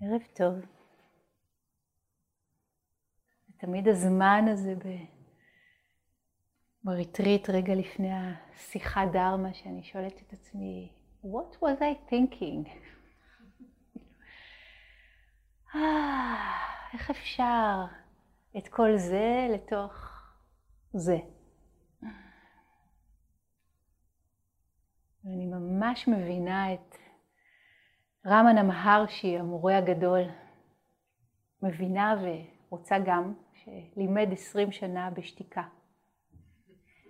ערב טוב. תמיד הזמן הזה ב... בריטריט רגע לפני השיחה דרמה, שאני שואלת את עצמי, What was I thinking? אה, איך אפשר את כל זה לתוך זה? ואני ממש מבינה את רמנה מהרשי, המורה הגדול, מבינה ורוצה גם, שלימד עשרים שנה בשתיקה.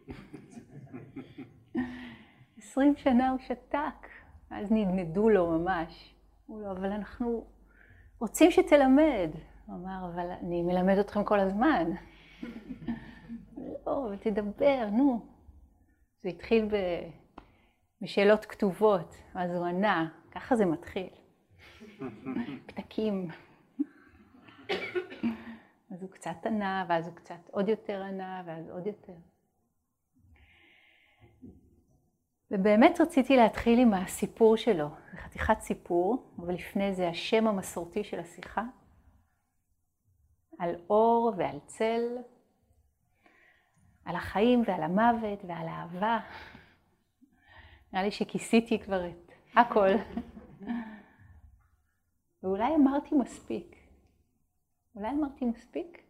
עשרים שנה הוא שתק, אז נדנדו לו ממש. אמרו לו, אבל אנחנו רוצים שתלמד. הוא אמר, אבל אני מלמד אתכם כל הזמן. לא, ותדבר, נו. זה התחיל ב... בשאלות כתובות, אז הוא ענה, ככה זה מתחיל. פתקים. אז הוא קצת ענה, ואז הוא קצת עוד יותר ענה, ואז עוד יותר. ובאמת רציתי להתחיל עם הסיפור שלו. זה חתיכת סיפור, אבל לפני זה השם המסורתי של השיחה. על אור ועל צל, על החיים ועל המוות ועל האהבה. נראה לי שכיסיתי כבר את הכל. ואולי אמרתי מספיק. אולי אמרתי מספיק?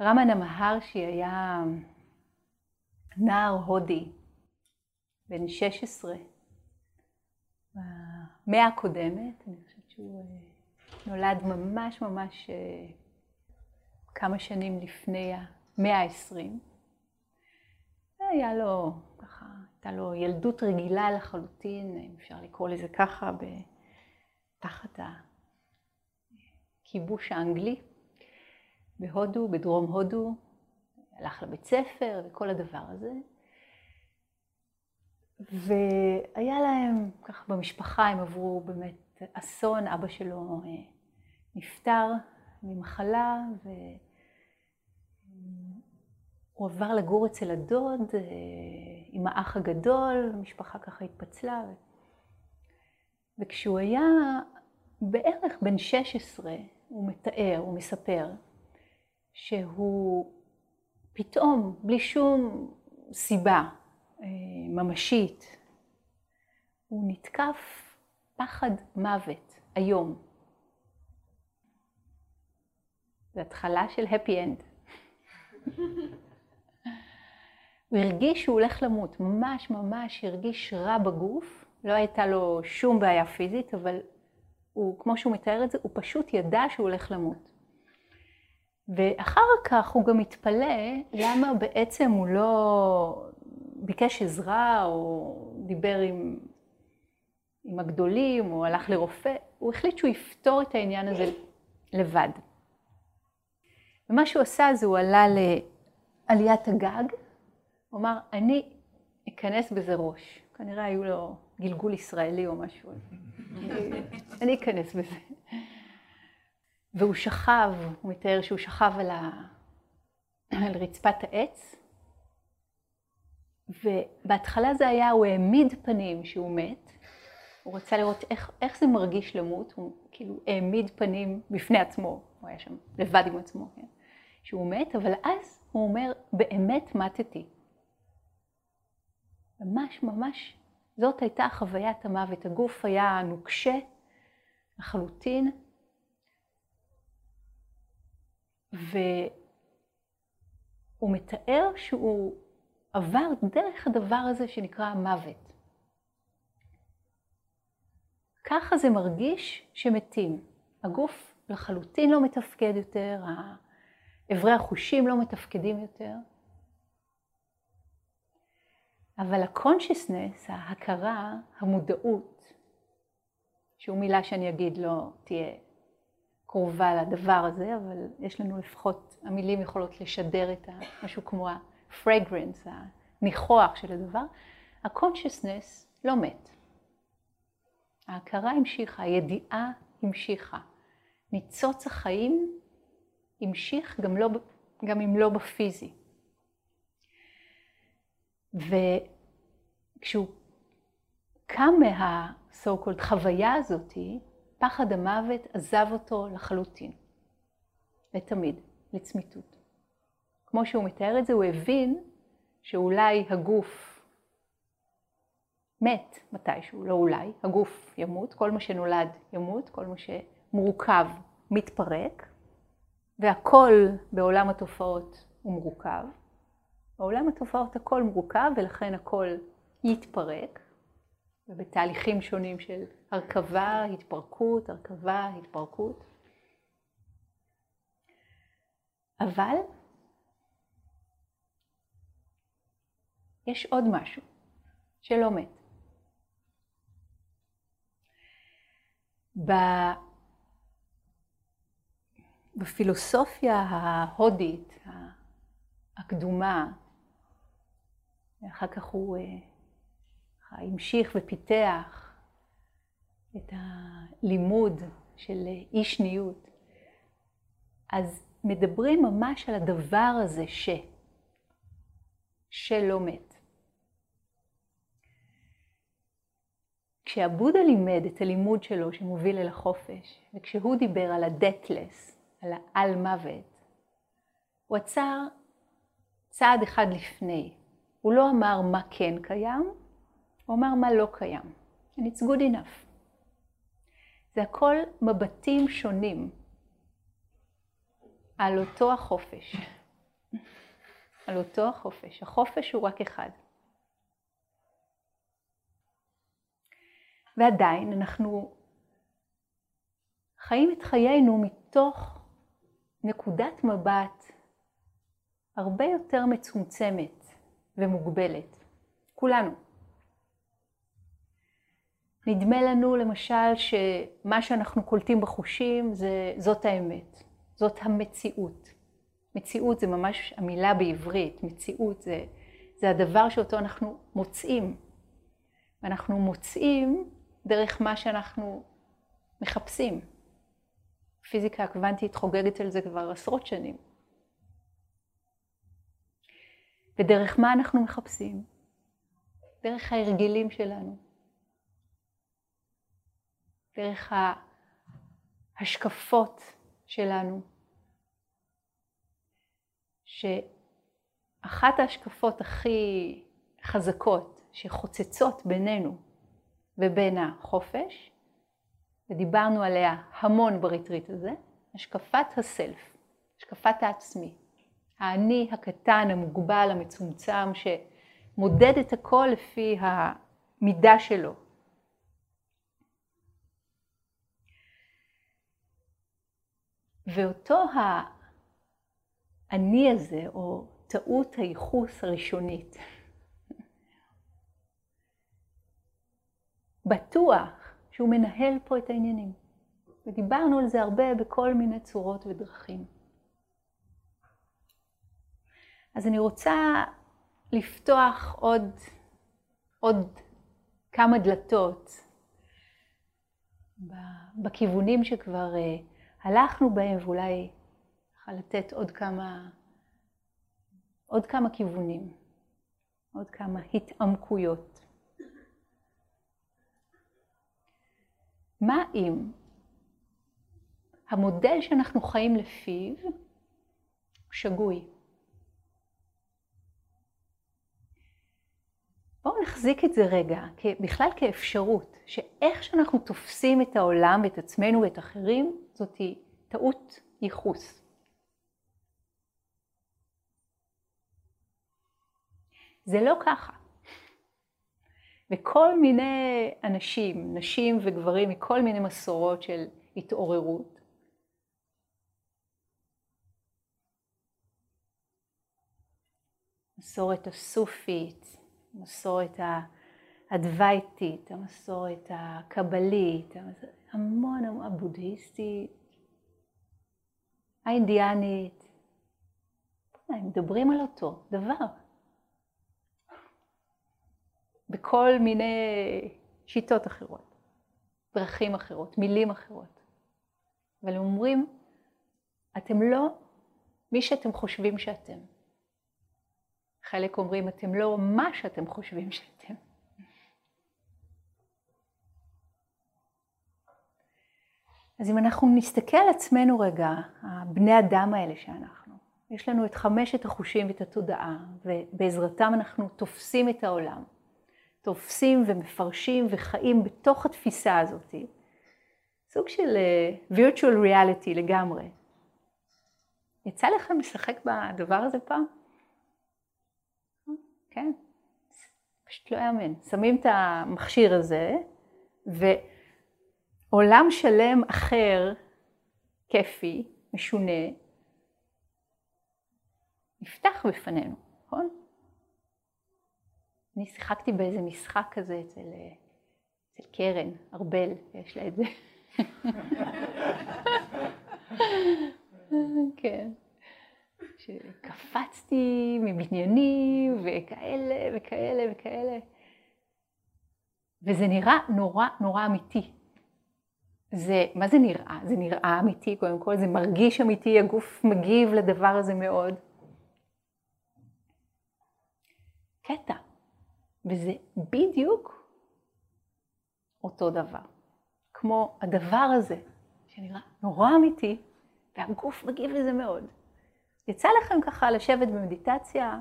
רמנה מהרשי היה נער הודי, בן 16, במאה הקודמת, אני חושבת שהוא אה, נולד ממש ממש אה, כמה שנים לפני המאה העשרים. היה לו, הייתה לו ילדות רגילה לחלוטין, אם אפשר לקרוא לזה ככה, תחת הכיבוש האנגלי בהודו, בדרום הודו, הלך לבית ספר וכל הדבר הזה. והיה להם, ככה במשפחה, הם עברו באמת אסון, אבא שלו אה, נפטר ממחלה, והוא עבר לגור אצל הדוד אה, עם האח הגדול, המשפחה ככה התפצלה. וכשהוא היה בערך בן 16, הוא מתאר, הוא מספר, שהוא פתאום, בלי שום סיבה אה, ממשית, הוא נתקף פחד מוות איום. זו התחלה של happy end. הוא הרגיש שהוא הולך למות, ממש ממש הרגיש רע בגוף, לא הייתה לו שום בעיה פיזית, אבל הוא, כמו שהוא מתאר את זה, הוא פשוט ידע שהוא הולך למות. ואחר כך הוא גם מתפלא למה בעצם הוא לא ביקש עזרה או דיבר עם, עם הגדולים או הלך לרופא, הוא החליט שהוא יפתור את העניין הזה לבד. ומה שהוא עשה זה הוא עלה לעליית הגג, הוא אמר, אני אכנס בזה ראש. כנראה היו לו גלגול ישראלי או משהו. אני, אכנס בזה. והוא שכב, הוא מתאר שהוא שכב על, ה... על רצפת העץ, ובהתחלה זה היה, הוא העמיד פנים שהוא מת, הוא רצה לראות איך, איך זה מרגיש למות, הוא כאילו העמיד פנים בפני עצמו, הוא היה שם לבד עם עצמו, כן? שהוא מת, אבל אז הוא אומר, באמת מתתי. ממש ממש, זאת הייתה חוויית המוות, הגוף היה נוקשה לחלוטין, והוא מתאר שהוא עבר דרך הדבר הזה שנקרא המוות. ככה זה מרגיש שמתים. הגוף לחלוטין לא מתפקד יותר, אברי החושים לא מתפקדים יותר. אבל ה-consciousness, ההכרה, המודעות, שהוא מילה שאני אגיד לא תהיה קרובה לדבר הזה, אבל יש לנו לפחות, המילים יכולות לשדר את משהו כמו ה-fragrance, הניחוח של הדבר, ה-consciousness לא מת. ההכרה המשיכה, הידיעה המשיכה. ניצוץ החיים המשיך גם, לא, גם אם לא בפיזי. וכשהוא קם so called חוויה הזאתי, פחד המוות עזב אותו לחלוטין, לתמיד, לצמיתות. כמו שהוא מתאר את זה, הוא הבין שאולי הגוף מת מתישהו, לא אולי, הגוף ימות, כל מה שנולד ימות, כל מה שמורכב מתפרק, והכל בעולם התופעות הוא מורכב. בעולם התופעות הכל מורכב ולכן הכל יתפרק, ובתהליכים שונים של הרכבה, התפרקות, הרכבה, התפרקות. אבל יש עוד משהו שלא מת. בפילוסופיה ההודית הקדומה, ואחר כך הוא אה, המשיך ופיתח את הלימוד של אי שניות, אז מדברים ממש על הדבר הזה ש, שלא מת. כשהבודה לימד את הלימוד שלו שמוביל אל החופש, וכשהוא דיבר על ה-deathless, על העל מוות, הוא עצר צעד אחד לפני. הוא לא אמר מה כן קיים, הוא אמר מה לא קיים. And it's good enough. זה הכל מבטים שונים על אותו החופש. על אותו החופש. החופש הוא רק אחד. ועדיין אנחנו חיים את חיינו מתוך נקודת מבט הרבה יותר מצומצמת ומוגבלת. כולנו. נדמה לנו למשל שמה שאנחנו קולטים בחושים זה, זאת האמת, זאת המציאות. מציאות זה ממש המילה בעברית, מציאות זה, זה הדבר שאותו אנחנו מוצאים. ואנחנו מוצאים דרך מה שאנחנו מחפשים. הפיזיקה הקוונטית חוגגת על זה כבר עשרות שנים. ודרך מה אנחנו מחפשים? דרך ההרגלים שלנו. דרך ההשקפות שלנו. שאחת ההשקפות הכי חזקות שחוצצות בינינו ובין החופש, ודיברנו עליה המון בריטריט הזה, השקפת הסלף, השקפת העצמי. האני הקטן, המוגבל, המצומצם, שמודד את הכל לפי המידה שלו. ואותו האני הזה, או טעות הייחוס הראשונית, בטוח שהוא מנהל פה את העניינים. ודיברנו על זה הרבה בכל מיני צורות ודרכים. אז אני רוצה לפתוח עוד, עוד כמה דלתות בכיוונים שכבר אה, הלכנו בהם, ואולי ככה לתת עוד כמה, עוד כמה כיוונים, עוד כמה התעמקויות. מה אם המודל שאנחנו חיים לפיו שגוי? בואו נחזיק את זה רגע, בכלל כאפשרות, שאיך שאנחנו תופסים את העולם ואת עצמנו ואת אחרים, זאת טעות ייחוס. זה לא ככה. וכל מיני אנשים, נשים וגברים מכל מיני מסורות של התעוררות, מסורת הסופית, המסורת הדווייתית, המסורת הקבלית, המון המון הבודהיסטית, האינדיאנית, הם מדברים על אותו דבר. בכל מיני שיטות אחרות, דרכים אחרות, מילים אחרות. אבל הם אומרים, אתם לא מי שאתם חושבים שאתם. חלק אומרים, אתם לא מה שאתם חושבים שאתם. אז אם אנחנו נסתכל על עצמנו רגע, הבני אדם האלה שאנחנו, יש לנו את חמשת החושים ואת התודעה, ובעזרתם אנחנו תופסים את העולם. תופסים ומפרשים וחיים בתוך התפיסה הזאת. סוג של uh, virtual reality לגמרי. יצא לכם לשחק בדבר הזה פעם? כן, פשוט לא יאמן. שמים את המכשיר הזה, ועולם שלם אחר, כיפי, משונה, נפתח בפנינו, נכון? אני שיחקתי באיזה משחק כזה אצל, אצל קרן, ארבל, יש לה את זה. כן. שקפצתי מבניינים וכאלה וכאלה וכאלה. וזה נראה נורא נורא אמיתי. זה, מה זה נראה? זה נראה אמיתי קודם כל, זה מרגיש אמיתי, הגוף מגיב לדבר הזה מאוד. קטע. וזה בדיוק אותו דבר. כמו הדבר הזה, שנראה נורא אמיתי, והגוף מגיב לזה מאוד. יצא לכם ככה לשבת במדיטציה,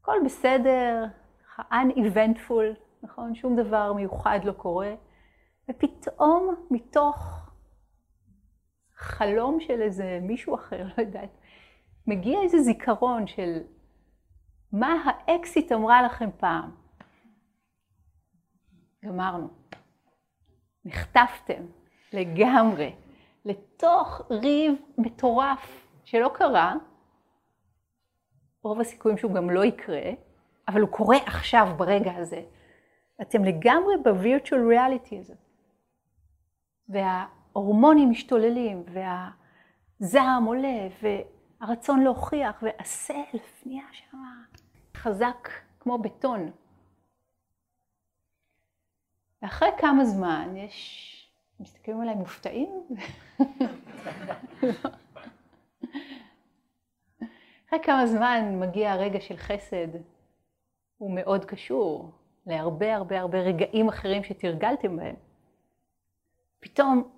הכל בסדר, ככה un-eventful, נכון? שום דבר מיוחד לא קורה, ופתאום מתוך חלום של איזה מישהו אחר, לא יודעת, מגיע איזה זיכרון של מה האקסיט אמרה לכם פעם? גמרנו. נחטפתם לגמרי לתוך ריב מטורף שלא קרה, רוב הסיכויים שהוא גם לא יקרה, אבל הוא קורה עכשיו, ברגע הזה. אתם לגמרי ב-virtual reality הזה. וההורמונים משתוללים, והזעם עולה, והרצון להוכיח, והסלף נהיה שם חזק כמו בטון. ואחרי כמה זמן יש, מסתכלים עליי מופתעים? אחרי כמה זמן מגיע הרגע של חסד, הוא מאוד קשור להרבה הרבה הרבה רגעים אחרים שתרגלתם בהם. פתאום,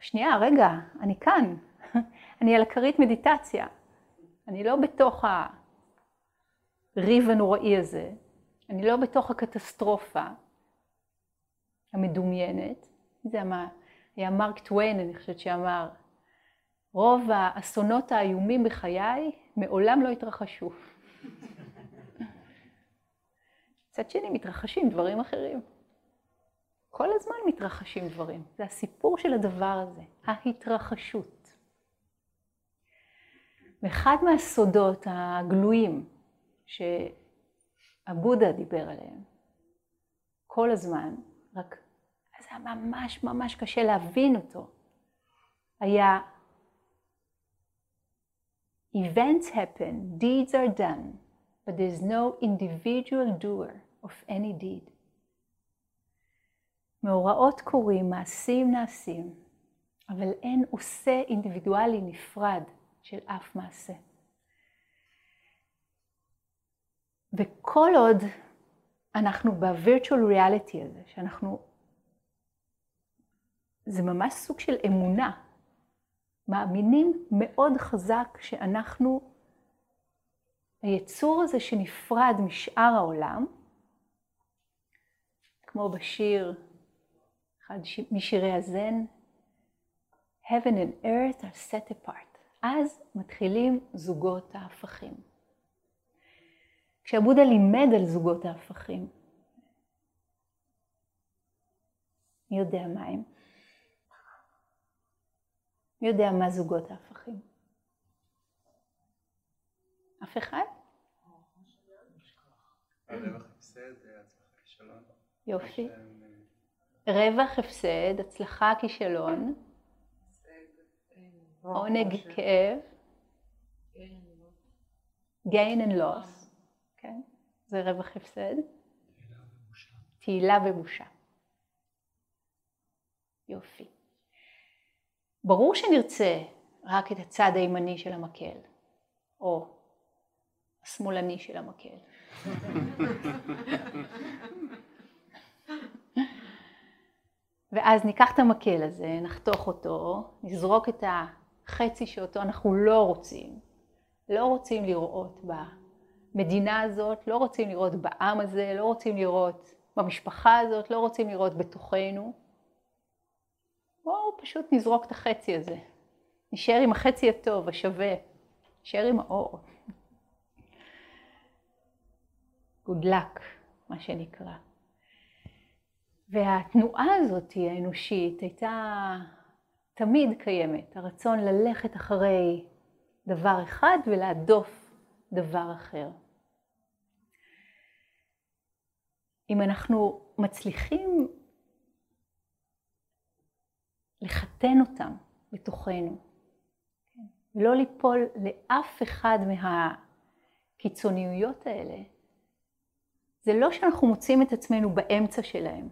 שנייה, רגע, אני כאן, אני על הכרית מדיטציה, אני לא בתוך הריב הנוראי הזה, אני לא בתוך הקטסטרופה המדומיינת. זה מה, היה מרק טוויין, אני חושבת שאמר, רוב האסונות האיומים בחיי מעולם לא התרחשו. מצד שני, מתרחשים דברים אחרים. כל הזמן מתרחשים דברים. זה הסיפור של הדבר הזה, ההתרחשות. ואחד מהסודות הגלויים שהבודה דיבר עליהם כל הזמן, רק זה היה ממש ממש קשה להבין אותו, היה Events happen, deeds are done, but there's no individual doer of any deed. מאורעות קורים, מעשים נעשים, אבל אין עושה אינדיבידואלי נפרד של אף מעשה. וכל עוד אנחנו ב-virtual reality הזה, שאנחנו, זה ממש סוג של אמונה, מאמינים מאוד חזק שאנחנו, היצור הזה שנפרד משאר העולם, כמו בשיר, אחד משירי הזן, Heaven and earth are set apart. אז מתחילים זוגות ההפכים. כשעבודה לימד על זוגות ההפכים, מי יודע מה הם? מי יודע מה זוגות ההפכים? אף אחד? יופי. רווח, הפסד, הצלחה, כישלון, עונג, כאב, gain and loss, כן? זה רווח, הפסד. תהילה ובושה. יופי. ברור שנרצה רק את הצד הימני של המקל, או השמאלני של המקל. ואז ניקח את המקל הזה, נחתוך אותו, נזרוק את החצי שאותו אנחנו לא רוצים. לא רוצים לראות במדינה הזאת, לא רוצים לראות בעם הזה, לא רוצים לראות במשפחה הזאת, לא רוצים לראות בתוכנו. בואו פשוט נזרוק את החצי הזה. נשאר עם החצי הטוב, השווה. נשאר עם האור. Good luck, מה שנקרא. והתנועה הזאת האנושית הייתה תמיד קיימת, הרצון ללכת אחרי דבר אחד ולהדוף דבר אחר. אם אנחנו מצליחים לחתן אותם בתוכנו, ולא ליפול לאף אחד מהקיצוניויות האלה, זה לא שאנחנו מוצאים את עצמנו באמצע שלהם,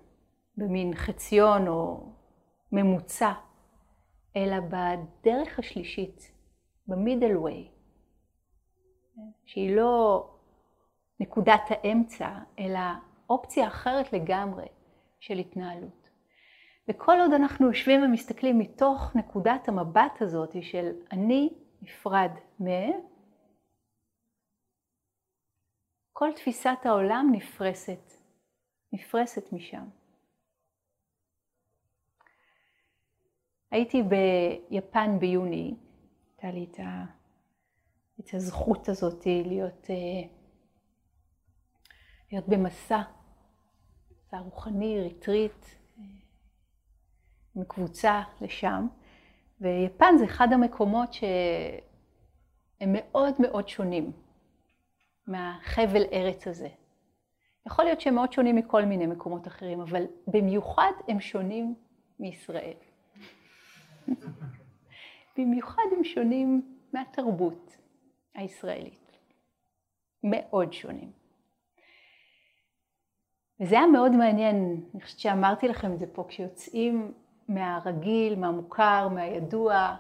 במין חציון או ממוצע, אלא בדרך השלישית, במידל ווי, שהיא לא נקודת האמצע, אלא אופציה אחרת לגמרי של התנהלות. וכל עוד אנחנו יושבים ומסתכלים מתוך נקודת המבט הזאת של אני נפרד מ... כל תפיסת העולם נפרסת, נפרסת משם. הייתי ביפן ביוני, הייתה לי את, ה, את הזכות הזאת להיות, אה, להיות במסע, מסע רוחני, ריטריט, אה, עם קבוצה לשם, ויפן זה אחד המקומות שהם מאוד מאוד שונים מהחבל ארץ הזה. יכול להיות שהם מאוד שונים מכל מיני מקומות אחרים, אבל במיוחד הם שונים מישראל. במיוחד הם שונים מהתרבות הישראלית. מאוד שונים. וזה היה מאוד מעניין, אני חושבת שאמרתי לכם את זה פה, כשיוצאים מהרגיל, מהמוכר, מהידוע,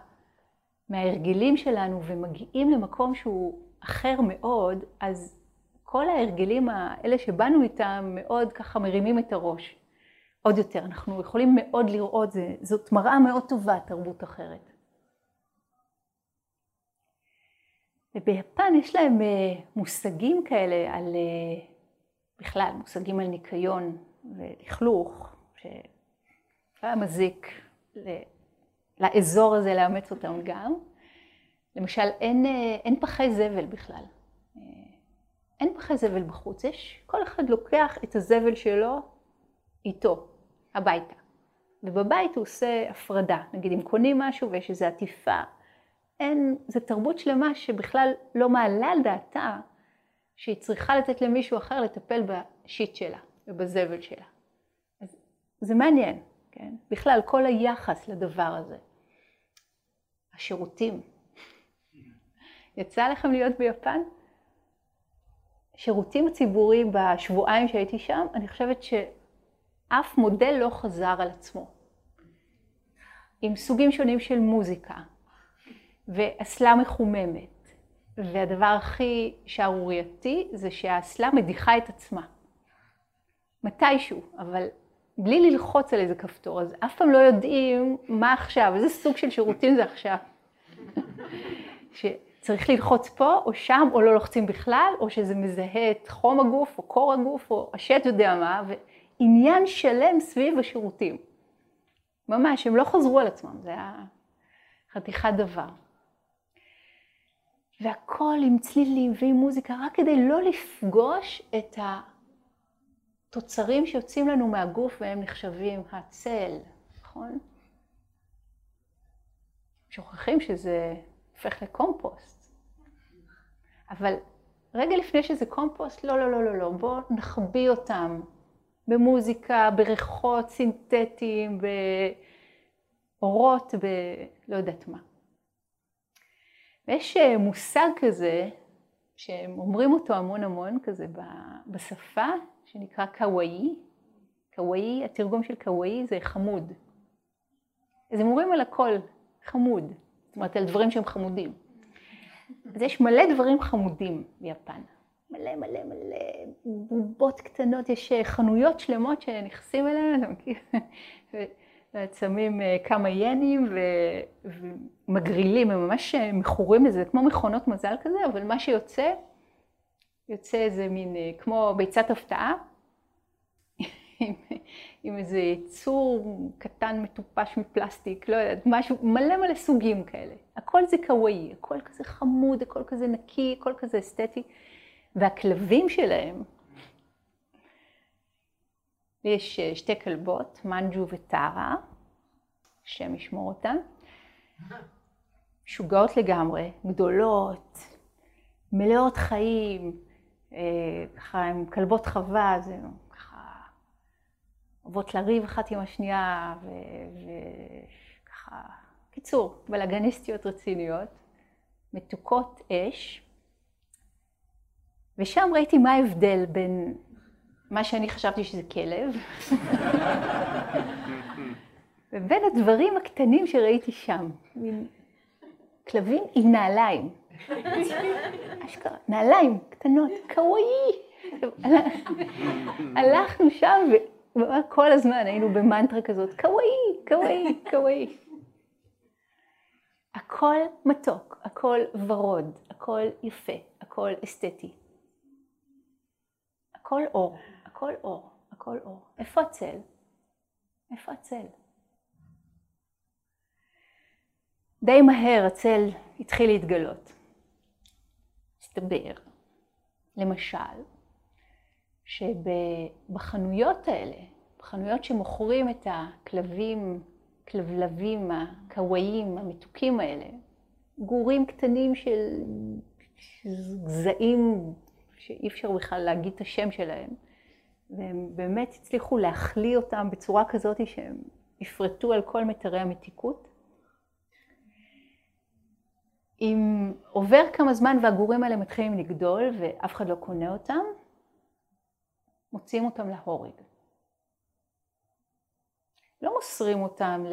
מההרגלים שלנו ומגיעים למקום שהוא אחר מאוד, אז כל ההרגלים האלה שבאנו איתם מאוד ככה מרימים את הראש. עוד יותר, אנחנו יכולים מאוד לראות, זאת מראה מאוד טובה, תרבות אחרת. וביפן יש להם אה, מושגים כאלה על, אה, בכלל, מושגים על ניקיון ולכלוך, שהיה מזיק לאזור הזה לאמץ אותם גם. למשל, אין, אה, אין פחי זבל בכלל. אין פחי זבל בחוץ, יש, כל אחד לוקח את הזבל שלו איתו, הביתה. ובבית הוא עושה הפרדה, נגיד אם קונים משהו ויש איזו עטיפה אין, זו תרבות שלמה שבכלל לא מעלה על דעתה שהיא צריכה לתת למישהו אחר לטפל בשיט שלה ובזבל שלה. אז זה מעניין, כן? בכלל, כל היחס לדבר הזה. השירותים. יצא לכם להיות ביפן? שירותים הציבוריים בשבועיים שהייתי שם, אני חושבת שאף מודל לא חזר על עצמו. עם סוגים שונים של מוזיקה, ואסלה מחוממת. והדבר הכי שערורייתי זה שהאסלה מדיחה את עצמה. מתישהו, אבל בלי ללחוץ על איזה כפתור, אז אף פעם לא יודעים מה עכשיו, איזה סוג של שירותים זה עכשיו. שצריך ללחוץ פה או שם, או לא לוחצים בכלל, או שזה מזהה את חום הגוף, או קור הגוף, או השט יודע מה, ועניין שלם סביב השירותים. ממש, הם לא חזרו על עצמם, זה היה חתיכת דבר. והכל עם צלילים ועם מוזיקה, רק כדי לא לפגוש את התוצרים שיוצאים לנו מהגוף והם נחשבים הצל, נכון? שוכחים שזה הופך לקומפוסט. אבל רגע לפני שזה קומפוסט, לא, לא, לא, לא, לא, בואו נחביא אותם במוזיקה, בריחות סינתטיים, באורות, בלא יודעת מה. ויש אה, מושג כזה, שהם אומרים אותו המון המון כזה בשפה, שנקרא קוואי. קוואי, התרגום של קוואי זה חמוד. אז הם אומרים על הכל חמוד, זאת אומרת על דברים שהם חמודים. אז יש מלא דברים חמודים ביפן. מלא מלא מלא בובות קטנות, יש אה, חנויות שלמות שנכנסים אליהן, אתה מכיר? שמים אה, כמה ינים ומגרילים, הם ממש מכורים לזה, כמו מכונות מזל כזה, אבל מה שיוצא, יוצא איזה מין, כמו ביצת הפתעה, עם, עם איזה צור קטן מטופש מפלסטיק, לא יודעת, משהו, מלא מלא סוגים כאלה. הכל זה קוואי, הכל כזה חמוד, הכל כזה נקי, הכל כזה אסתטי. והכלבים שלהם, יש אה, שתי כלבות, מנג'ו וטרה, השם ישמור אותן, משוגעות לגמרי, גדולות, מלאות חיים, אה, ככה עם כלבות חווה, זה אוהבות לריב אחת עם השנייה, וככה, קיצור, בלאגניסטיות רציניות, מתוקות אש, ושם ראיתי מה ההבדל בין מה שאני חשבתי שזה כלב, ובין הדברים הקטנים שראיתי שם. כלבים עם נעליים. אשכרה, נעליים קטנות, קוואי. הלכנו שם כל הזמן היינו במנטרה כזאת, קוואי, קוואי, קוואי. הכל מתוק, הכל ורוד, הכל יפה, הכל אסתטי. הכל אור, הכל אור, הכל אור. איפה הצל? איפה הצל? די מהר הצל התחיל להתגלות. מסתבר, למשל, שבחנויות האלה, בחנויות שמוכרים את הכלבים, כלבלבים הקוואים, המתוקים האלה, גורים קטנים של גזעים שאי אפשר בכלל להגיד את השם שלהם, והם באמת הצליחו להחליא אותם בצורה כזאת שהם יפרטו על כל מיתרי המתיקות. אם עובר כמה זמן והגורים האלה מתחילים לגדול ואף אחד לא קונה אותם, מוציאים אותם להורג. לא מוסרים אותם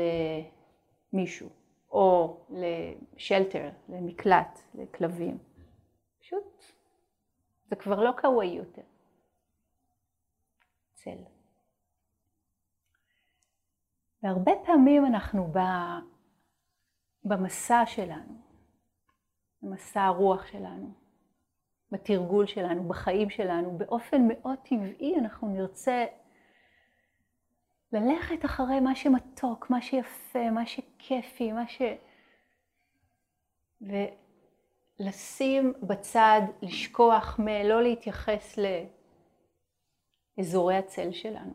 למישהו, או לשלטר, למקלט, לכלבים. זה כבר לא קוואי יותר. צל. והרבה פעמים אנחנו במסע שלנו, במסע הרוח שלנו, בתרגול שלנו, בחיים שלנו, באופן מאוד טבעי אנחנו נרצה ללכת אחרי מה שמתוק, מה שיפה, מה שכיפי, מה ש... ולשים בצד, לשכוח מלא להתייחס לאזורי הצל שלנו.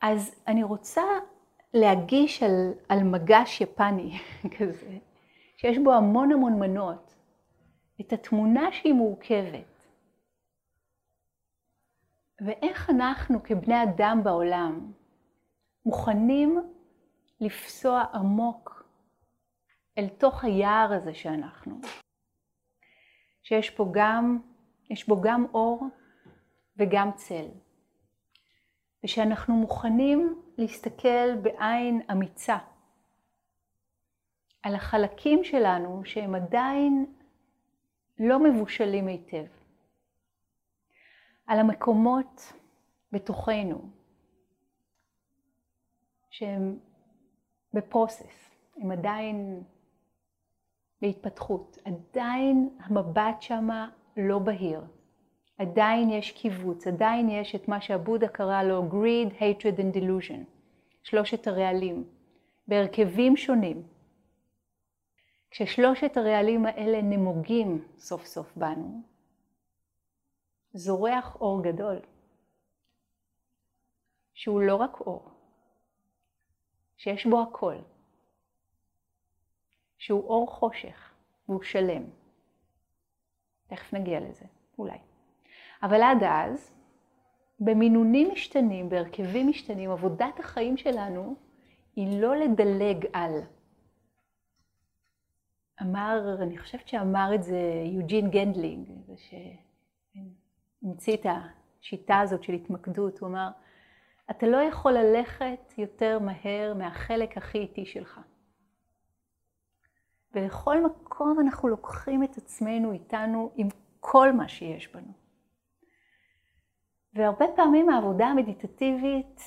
אז אני רוצה להגיש על, על מגש יפני כזה, שיש בו המון המון מנות, את התמונה שהיא מורכבת. ואיך אנחנו כבני אדם בעולם מוכנים לפסוע עמוק אל תוך היער הזה שאנחנו. שיש פה גם, יש בו גם אור וגם צל. ושאנחנו מוכנים להסתכל בעין אמיצה על החלקים שלנו שהם עדיין לא מבושלים היטב, על המקומות בתוכנו שהם בפרוסס, הם עדיין בהתפתחות, עדיין המבט שמה לא בהיר, עדיין יש קיבוץ, עדיין יש את מה שהבודה קרא לו greed, hatred and delusion, שלושת הרעלים, בהרכבים שונים. כששלושת הרעלים האלה נמוגים סוף סוף בנו, זורח אור גדול, שהוא לא רק אור, שיש בו הכל, שהוא אור חושך והוא שלם. תכף נגיע לזה, אולי. אבל עד אז, במינונים משתנים, בהרכבים משתנים, עבודת החיים שלנו היא לא לדלג על אמר, אני חושבת שאמר את זה יוג'ין גנדלינג, זה שהמציא את השיטה הזאת של התמקדות, הוא אמר, אתה לא יכול ללכת יותר מהר מהחלק הכי איטי שלך. ולכל מקום אנחנו לוקחים את עצמנו איתנו עם כל מה שיש בנו. והרבה פעמים העבודה המדיטטיבית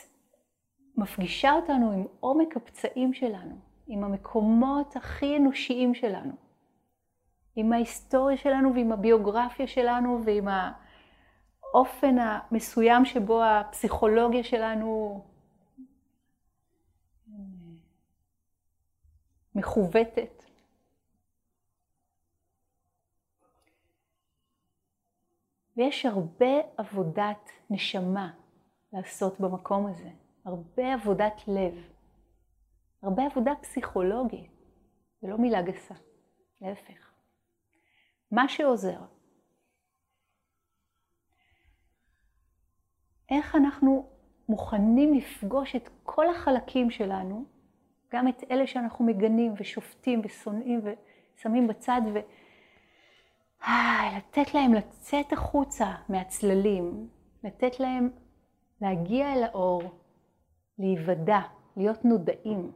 מפגישה אותנו עם עומק הפצעים שלנו, עם המקומות הכי אנושיים שלנו, עם ההיסטוריה שלנו ועם הביוגרפיה שלנו ועם האופן המסוים שבו הפסיכולוגיה שלנו מכוותת. ויש הרבה עבודת נשמה לעשות במקום הזה, הרבה עבודת לב, הרבה עבודה פסיכולוגית, זה לא מילה גסה, להפך. מה שעוזר. איך אנחנו מוכנים לפגוש את כל החלקים שלנו, גם את אלה שאנחנו מגנים ושופטים ושונאים ושמים בצד, ו... לתת להם לצאת החוצה מהצללים, לתת להם להגיע אל האור, להיוודע, להיות נודעים.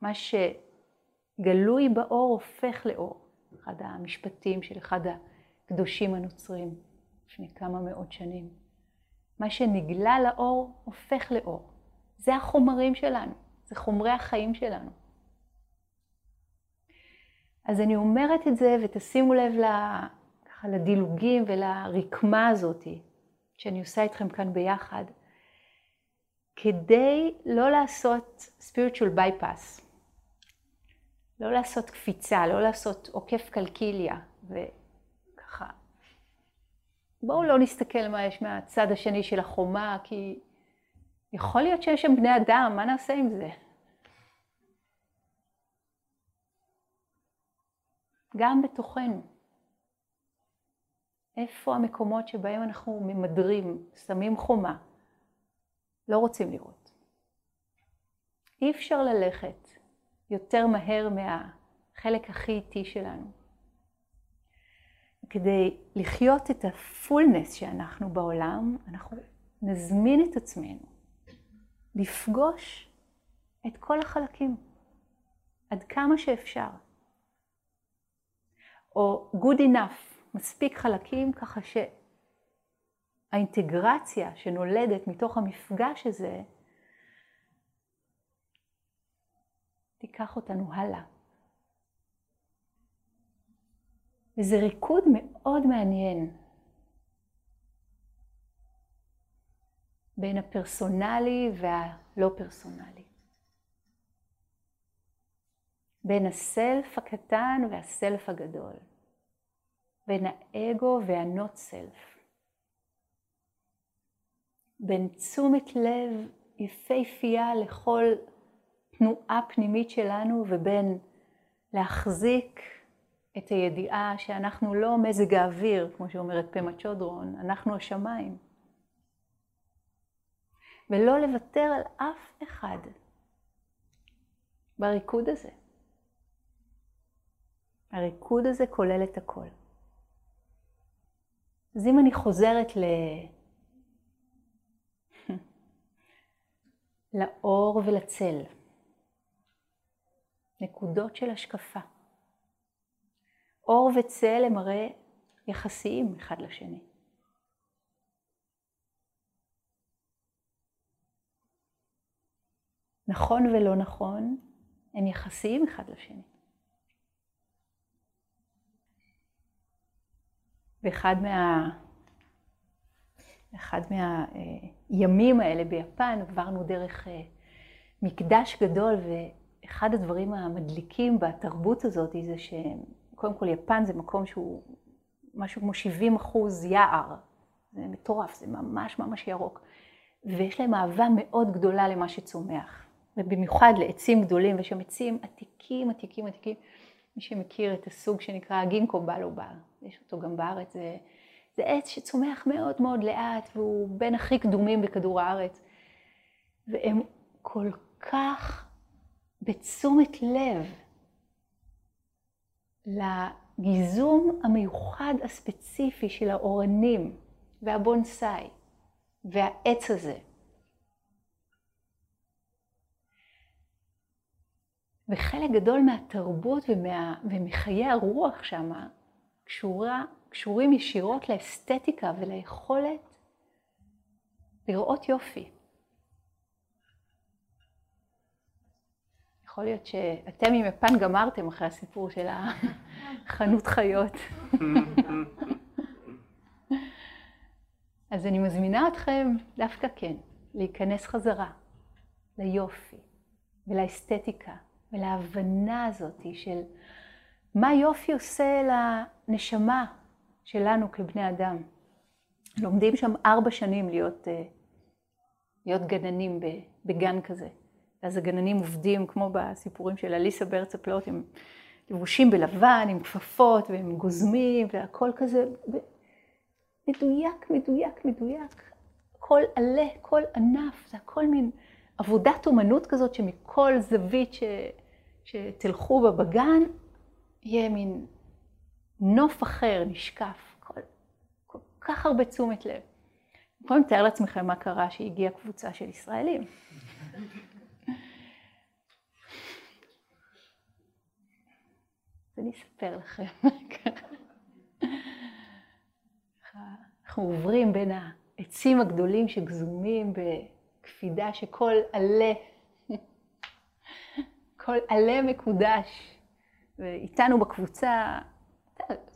מה שגלוי באור הופך לאור. אחד המשפטים של אחד הקדושים הנוצרים לפני כמה מאות שנים. מה שנגלה לאור הופך לאור. זה החומרים שלנו, זה חומרי החיים שלנו. אז אני אומרת את זה, ותשימו לב ככה, לדילוגים ולרקמה הזאת שאני עושה איתכם כאן ביחד, כדי לא לעשות spiritual bypass, לא לעשות קפיצה, לא לעשות עוקף קלקיליה, וככה. בואו לא נסתכל מה יש מהצד השני של החומה, כי יכול להיות שיש שם בני אדם, מה נעשה עם זה? גם בתוכנו. איפה המקומות שבהם אנחנו ממדרים, שמים חומה, לא רוצים לראות. אי אפשר ללכת יותר מהר מהחלק הכי איטי שלנו. כדי לחיות את הפולנס שאנחנו בעולם, אנחנו נזמין את עצמנו לפגוש את כל החלקים, עד כמה שאפשר. או good enough, מספיק חלקים ככה שהאינטגרציה שנולדת מתוך המפגש הזה תיקח אותנו הלאה. וזה ריקוד מאוד מעניין בין הפרסונלי והלא פרסונלי. בין הסלף הקטן והסלף הגדול, בין האגו והנוט סלף, בין תשומת לב יפהפייה לכל תנועה פנימית שלנו ובין להחזיק את הידיעה שאנחנו לא מזג האוויר, כמו שאומרת פמה צ'ודרון, אנחנו השמיים. ולא לוותר על אף אחד בריקוד הזה. הריקוד הזה כולל את הכל. אז אם אני חוזרת ל... לאור ולצל, נקודות של השקפה. אור וצל הם הרי יחסיים אחד לשני. נכון ולא נכון הם יחסיים אחד לשני. באחד מה... אחד מהימים האלה ביפן עברנו דרך אה, מקדש גדול ואחד הדברים המדליקים בתרבות הזאת זה שקודם כל יפן זה מקום שהוא משהו כמו 70 אחוז יער, זה מטורף, זה ממש ממש ירוק. ויש להם אהבה מאוד גדולה למה שצומח. ובמיוחד לעצים גדולים ויש שם עצים עתיקים עתיקים עתיקים. מי שמכיר את הסוג שנקרא גינקו בלובר, יש אותו גם בארץ, זה, זה עץ שצומח מאוד מאוד לאט והוא בין הכי קדומים בכדור הארץ. והם כל כך בתשומת לב לגיזום המיוחד הספציפי של האורנים והבונסאי והעץ הזה. וחלק גדול מהתרבות ומה, ומחיי הרוח שם קשורה, קשורים ישירות לאסתטיקה וליכולת לראות יופי. יכול להיות שאתם עם יפן גמרתם אחרי הסיפור של החנות חיות. אז אני מזמינה אתכם דווקא כן, להיכנס חזרה ליופי ולאסתטיקה ולהבנה הזאת של מה יופי עושה לנשמה שלנו כבני אדם. לומדים שם ארבע שנים להיות, אה, להיות גננים בגן כזה. ואז הגננים עובדים כמו בסיפורים של אליסה בארץ הפלאות, הם לבושים בלבן, עם כפפות והם גוזמים והכל כזה מדויק, מדויק, מדויק. כל עלה, כל ענף, זה הכל מין עבודת אומנות כזאת שמכל זווית ש... שתלכו בה בגן, יהיה מין נוף אחר, נשקף, כל, כל כך הרבה תשומת לב. יכולים לתאר לעצמכם מה קרה שהגיעה קבוצה של ישראלים. אז אני אספר לכם מה קרה. אנחנו עוברים בין העצים הגדולים שגזומים בקפידה שכל עלה, כל עלה מקודש, ואיתנו בקבוצה,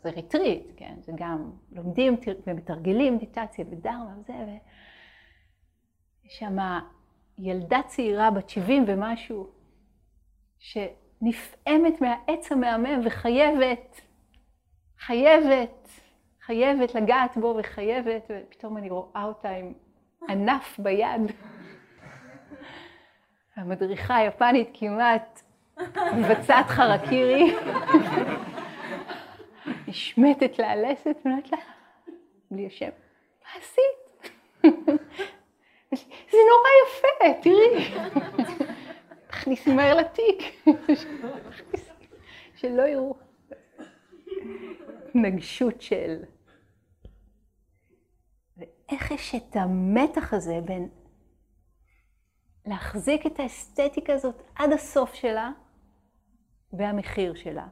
זה ריטריט, כן? זה גם לומדים ומתרגלים מדיטציה ודרמה וזה, ויש שם ילדה צעירה בת 70 ומשהו, שנפעמת מהעץ המהמם וחייבת, חייבת חייבת לגעת בו וחייבת, ופתאום אני רואה אותה עם ענף ביד. המדריכה היפנית כמעט מבצעת חרקירי, נשמטת לה הלסת ואומרת לה, בלי השם, מה עשית? זה נורא יפה, תראי. תכניסי מהר לתיק, שלא יראו. התנגשות של איך יש את המתח הזה בין להחזיק את האסתטיקה הזאת עד הסוף שלה והמחיר שלה.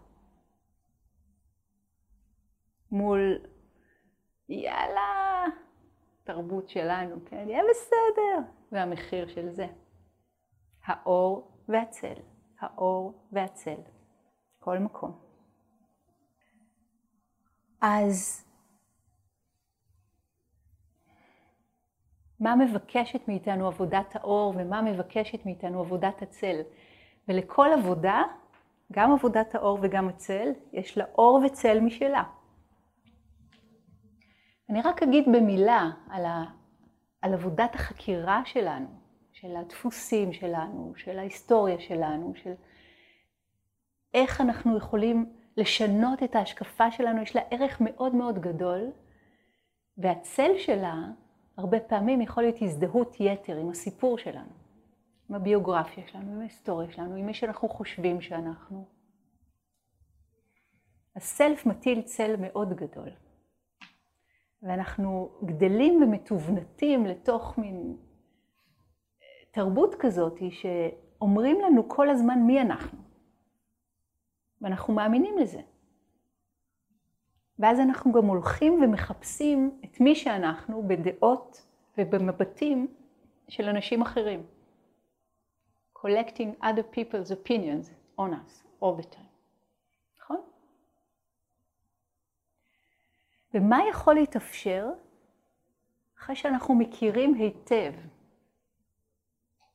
מול יאללה, תרבות שלנו, כן, יהיה בסדר, והמחיר של זה. האור והצל, האור והצל, כל מקום. אז מה מבקשת מאיתנו עבודת האור ומה מבקשת מאיתנו עבודת הצל. ולכל עבודה, גם עבודת האור וגם הצל, יש לה אור וצל משלה. אני רק אגיד במילה על, ה, על עבודת החקירה שלנו, של הדפוסים שלנו, של ההיסטוריה שלנו, של איך אנחנו יכולים לשנות את ההשקפה שלנו, יש לה ערך מאוד מאוד גדול, והצל שלה הרבה פעמים יכול להיות הזדהות יתר עם הסיפור שלנו, עם הביוגרפיה שלנו, עם ההיסטוריה שלנו, עם מי שאנחנו חושבים שאנחנו. הסלף מטיל צל מאוד גדול. ואנחנו גדלים ומתוונתים לתוך מין תרבות כזאת שאומרים לנו כל הזמן מי אנחנו. ואנחנו מאמינים לזה. ואז אנחנו גם הולכים ומחפשים את מי שאנחנו בדעות ובמבטים של אנשים אחרים. collecting other people's opinions on us all the time. נכון? ומה יכול להתאפשר אחרי שאנחנו מכירים היטב?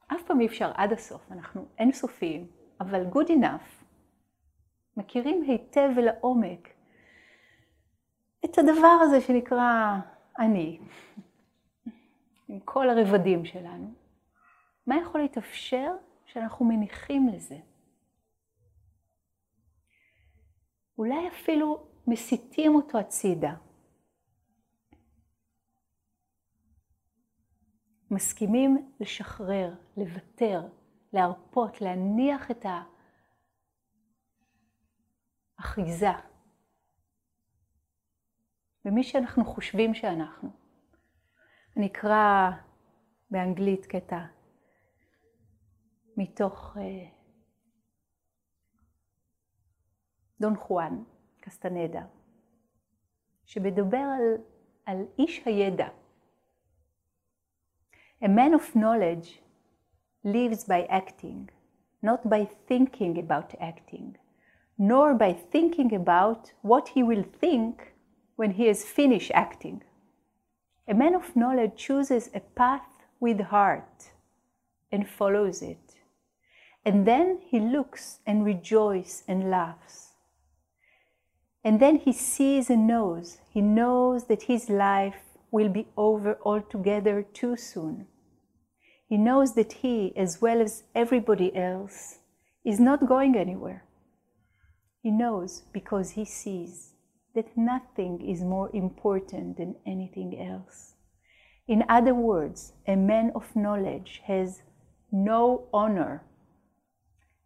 אף פעם אי אפשר עד הסוף, אנחנו אינסופיים, אבל good enough, מכירים היטב ולעומק את הדבר הזה שנקרא אני, עם כל הרבדים שלנו, מה יכול להתאפשר שאנחנו מניחים לזה? אולי אפילו מסיטים אותו הצידה. מסכימים לשחרר, לוותר, להרפות, להניח את האחיזה במי שאנחנו חושבים שאנחנו. אני אקרא באנגלית קטע מתוך אה, דון חואן קסטנדה, שמדבר על, על איש הידע. A man of knowledge lives by acting, not by thinking about acting, nor by thinking about what he will think when he has finished acting. A man of knowledge chooses a path with heart and follows it. And then he looks and rejoices and laughs. And then he sees and knows. He knows that his life will be over altogether too soon. He knows that he, as well as everybody else, is not going anywhere. He knows because he sees that nothing is more important than anything else. In other words, a man of knowledge has no honor,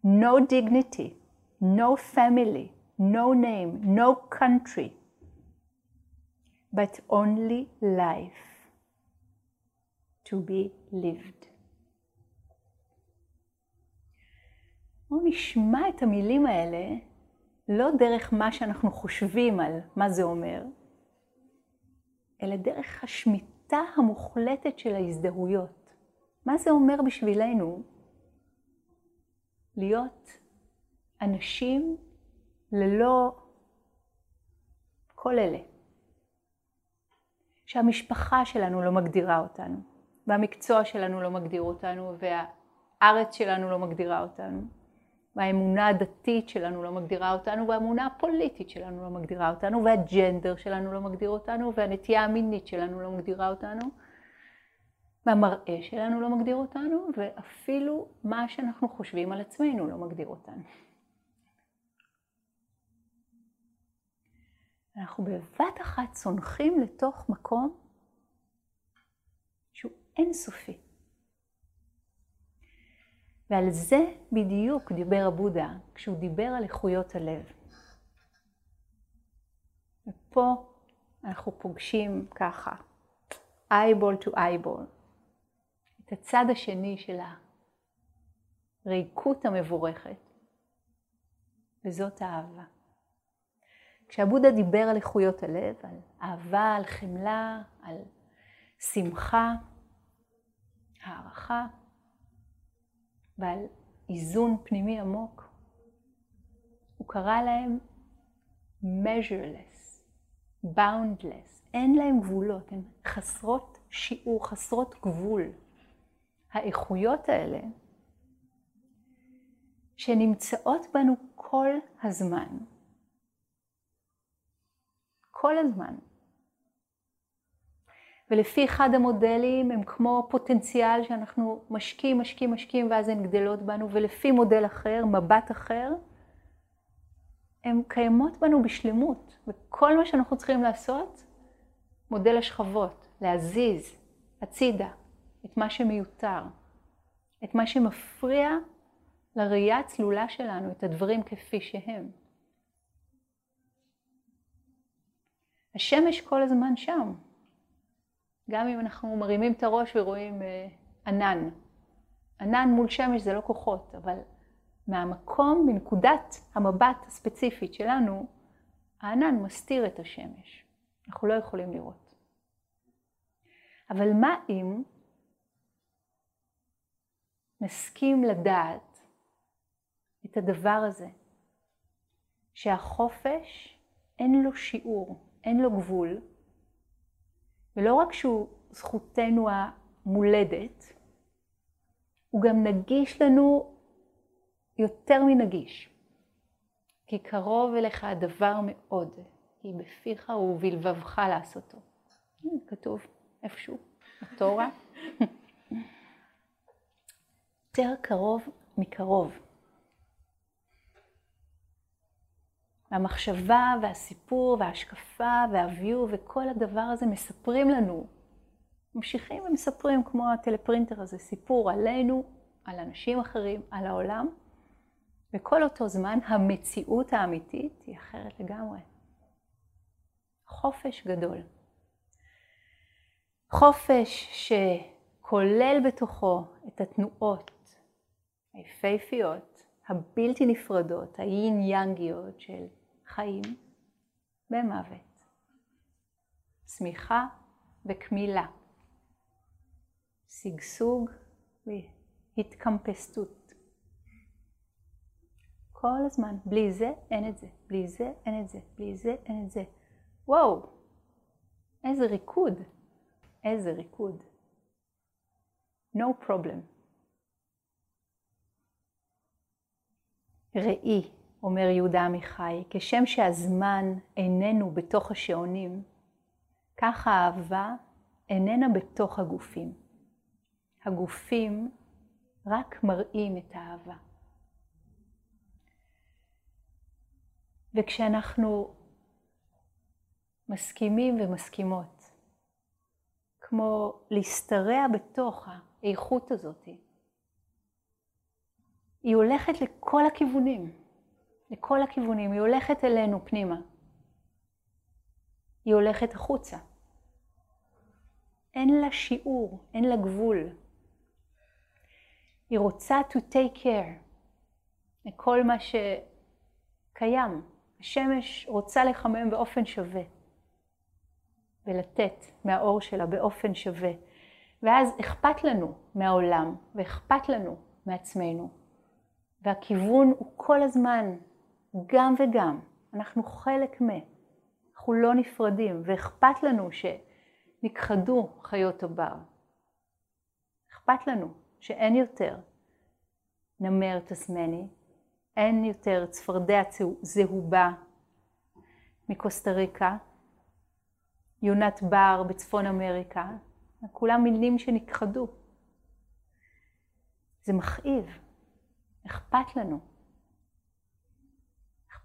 no dignity, no family, no name, no country, but only life to be lived. בואו נשמע את המילים האלה לא דרך מה שאנחנו חושבים על מה זה אומר, אלא דרך השמיטה המוחלטת של ההזדהויות. מה זה אומר בשבילנו להיות אנשים ללא כל אלה. שהמשפחה שלנו לא מגדירה אותנו, והמקצוע שלנו לא מגדיר אותנו, והארץ שלנו לא מגדירה אותנו, והאמונה הדתית שלנו לא מגדירה אותנו, והאמונה הפוליטית שלנו לא מגדירה אותנו, והג'נדר שלנו לא מגדיר אותנו, והנטייה המינית שלנו לא מגדירה אותנו, והמראה שלנו לא מגדיר אותנו, ואפילו מה שאנחנו חושבים על עצמנו לא מגדיר אותנו. אנחנו בבת אחת צונחים לתוך מקום שהוא אינסופי. ועל זה בדיוק דיבר הבודה כשהוא דיבר על איכויות הלב. ופה אנחנו פוגשים ככה, eyeball to eyeball, את הצד השני של הריקות המבורכת, וזאת האהבה. כשהבודה דיבר על איכויות הלב, על אהבה, על חמלה, על שמחה, הערכה ועל איזון פנימי עמוק, הוא קרא להם measureless, boundless, אין להם גבולות, הן חסרות שיעור, חסרות גבול. האיכויות האלה שנמצאות בנו כל הזמן, כל הזמן. ולפי אחד המודלים הם כמו פוטנציאל שאנחנו משקיעים, משקיעים, משקיעים ואז הן גדלות בנו, ולפי מודל אחר, מבט אחר, הן קיימות בנו בשלמות. וכל מה שאנחנו צריכים לעשות, מודל השכבות, להזיז הצידה את מה שמיותר, את מה שמפריע לראייה הצלולה שלנו, את הדברים כפי שהם. השמש כל הזמן שם. גם אם אנחנו מרימים את הראש ורואים אה, ענן. ענן מול שמש זה לא כוחות, אבל מהמקום, מנקודת המבט הספציפית שלנו, הענן מסתיר את השמש. אנחנו לא יכולים לראות. אבל מה אם נסכים לדעת את הדבר הזה, שהחופש אין לו שיעור, אין לו גבול, ולא רק שהוא זכותנו המולדת, הוא גם נגיש לנו יותר מנגיש. כי קרוב אליך הדבר מאוד, כי בפיך ובלבבך לעשותו. כתוב איפשהו, בתורה. יותר קרוב מקרוב. והמחשבה והסיפור וההשקפה והוויו וכל הדבר הזה מספרים לנו, ממשיכים ומספרים כמו הטלפרינטר הזה, סיפור עלינו, על אנשים אחרים, על העולם, וכל אותו זמן המציאות האמיתית היא אחרת לגמרי. חופש גדול. חופש שכולל בתוכו את התנועות היפהפיות, הבלתי נפרדות, היין יאנגיות של חיים במוות. צמיחה וקמילה. שגשוג והתקמפסטות. כל הזמן, בלי זה אין את זה, בלי זה אין את זה, בלי זה אין את זה. וואו, איזה ריקוד, איזה ריקוד. No problem. ראי, אומר יהודה עמיחי, כשם שהזמן איננו בתוך השעונים, כך האהבה איננה בתוך הגופים. הגופים רק מראים את האהבה. וכשאנחנו מסכימים ומסכימות, כמו להשתרע בתוך האיכות הזאת, היא הולכת לכל הכיוונים, לכל הכיוונים, היא הולכת אלינו פנימה. היא הולכת החוצה. אין לה שיעור, אין לה גבול. היא רוצה to take care לכל מה שקיים. השמש רוצה לחמם באופן שווה ולתת מהאור שלה באופן שווה. ואז אכפת לנו מהעולם ואכפת לנו מעצמנו. והכיוון הוא כל הזמן גם וגם. אנחנו חלק מ... אנחנו לא נפרדים, ואכפת לנו שנכחדו חיות הבר. אכפת לנו שאין יותר נמר תסמני, אין יותר צפרדע זהובה מקוסטה ריקה, יונת בר בצפון אמריקה, כולם מילים שנכחדו. זה מכאיב, אכפת לנו.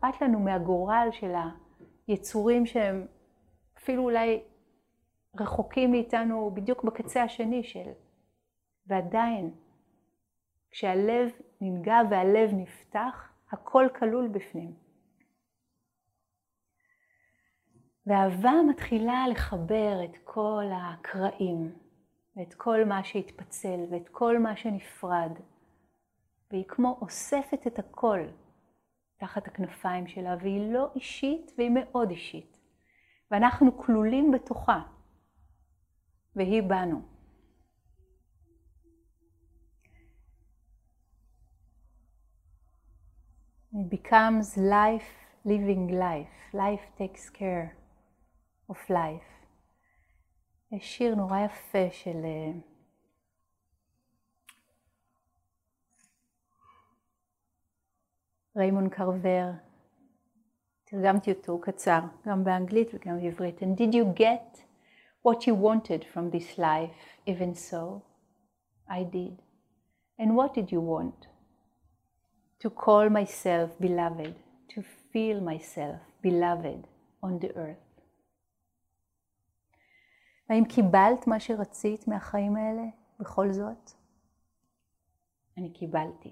אכפת לנו מהגורל של היצורים שהם אפילו אולי רחוקים מאיתנו בדיוק בקצה השני של... ועדיין, כשהלב ננגע והלב נפתח, הכל כלול בפנים. ואהבה מתחילה לחבר את כל הקרעים, ואת כל מה שהתפצל, ואת כל מה שנפרד, והיא כמו אוספת את הכל תחת הכנפיים שלה, והיא לא אישית והיא מאוד אישית. ואנחנו כלולים בתוכה, והיא בנו. It becomes life living life. Life takes care of life. יש שיר נורא יפה של ריימון קרבר, תרגמתי אותו, קצר, גם באנגלית וגם בעברית. And did you get what you wanted from this life, even so? I did. And what did you want? To call myself beloved, to feel myself beloved on the earth. האם קיבלת מה שרצית מהחיים האלה בכל זאת? אני קיבלתי.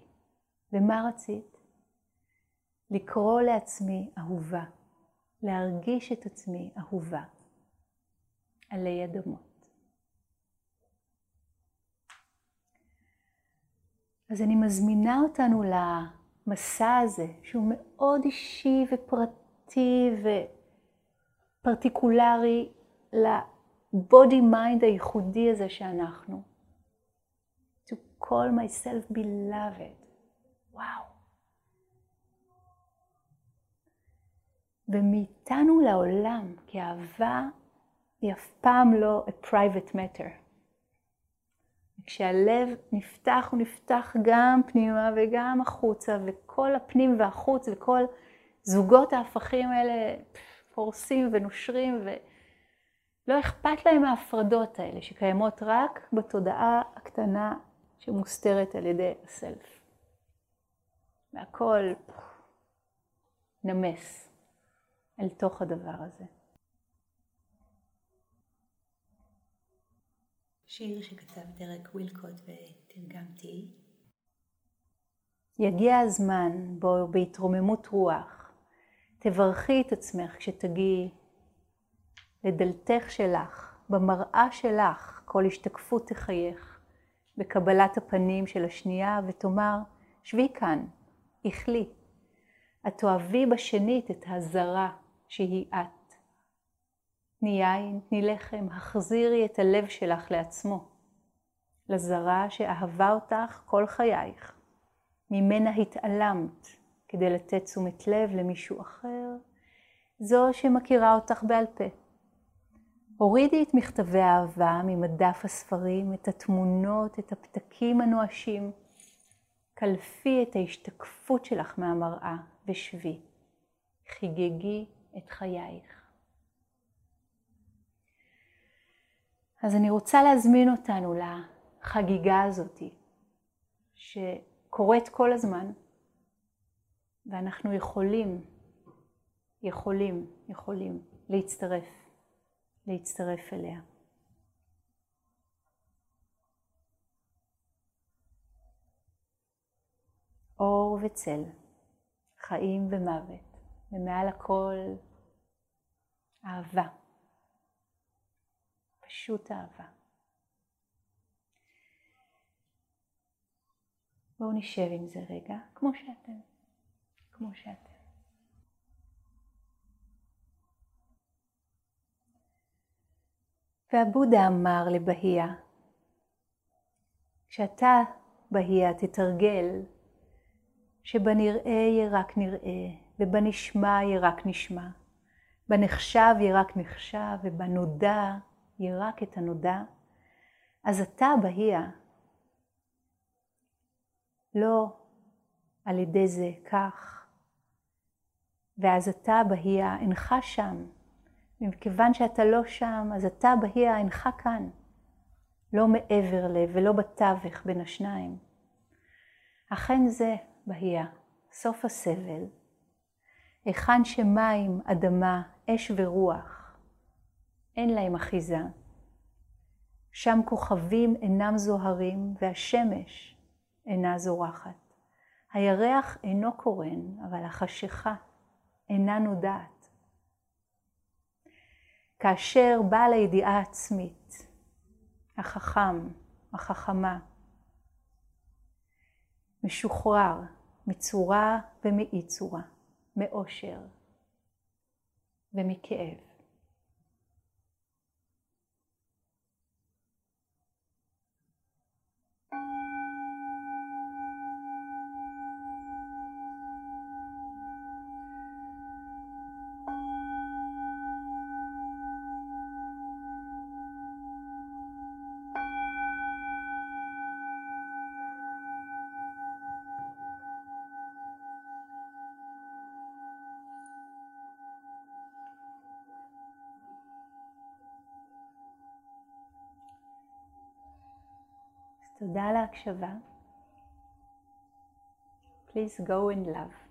ומה רצית? לקרוא לעצמי אהובה, להרגיש את עצמי אהובה עלי אדמות. אז אני מזמינה אותנו למסע הזה, שהוא מאוד אישי ופרטי ופרטיקולרי ל body mind הייחודי הזה שאנחנו. To call myself beloved. וואו. ומאיתנו לעולם, כי אהבה היא אף פעם לא a private matter. כשהלב נפתח, הוא נפתח גם פנימה וגם החוצה, וכל הפנים והחוץ וכל זוגות ההפכים האלה פורסים ונושרים, ולא אכפת להם ההפרדות האלה שקיימות רק בתודעה הקטנה שמוסתרת על ידי הסלף. והכל נמס. אל תוך הדבר הזה. שיר שכתב דרק ווילקוט ותרגמתי. יגיע הזמן בו בהתרוממות רוח תברכי את עצמך כשתגיעי לדלתך שלך, במראה שלך, כל השתקפות תחייך, בקבלת הפנים של השנייה ותאמר, שבי כאן, איכלי. את תאהבי בשנית את הזרה שהיא את. תני יין, תני לחם, החזירי את הלב שלך לעצמו. לזרה שאהבה אותך כל חייך, ממנה התעלמת כדי לתת תשומת לב למישהו אחר, זו שמכירה אותך בעל פה. הורידי את מכתבי האהבה ממדף הספרים, את התמונות, את הפתקים הנואשים. קלפי את ההשתקפות שלך מהמראה ושבי. חיגגי את חייך. אז אני רוצה להזמין אותנו לחגיגה הזאתי, שקורית כל הזמן, ואנחנו יכולים, יכולים, יכולים להצטרף. להצטרף אליה. אור וצל, חיים ומוות, ומעל הכל אהבה. פשוט אהבה. בואו נשב עם זה רגע, כמו שאתם, כמו שאתם. והבודה אמר לבהיה, כשאתה, בהיה, תתרגל שבנראה יהיה רק נראה, ובנשמע יהיה רק נשמע, בנחשב יהיה רק נחשב, ובנודע יהיה רק את הנודע, אז אתה, בהיה, לא על ידי זה כך, ואז אתה, בהיה, אינך שם, ומכיוון שאתה לא שם, אז אתה בהיא אינך כאן. לא מעבר ל ולא בתווך בין השניים. אכן זה בהיא, סוף הסבל. היכן שמים, אדמה, אש ורוח, אין להם אחיזה. שם כוכבים אינם זוהרים, והשמש אינה זורחת. הירח אינו קורן, אבל החשיכה אינה נודעת. כאשר בעל הידיעה העצמית, החכם, החכמה, משוחרר מצורה ומאי צורה, מאושר ומכאב. תודה על ההקשבה. Please go in love.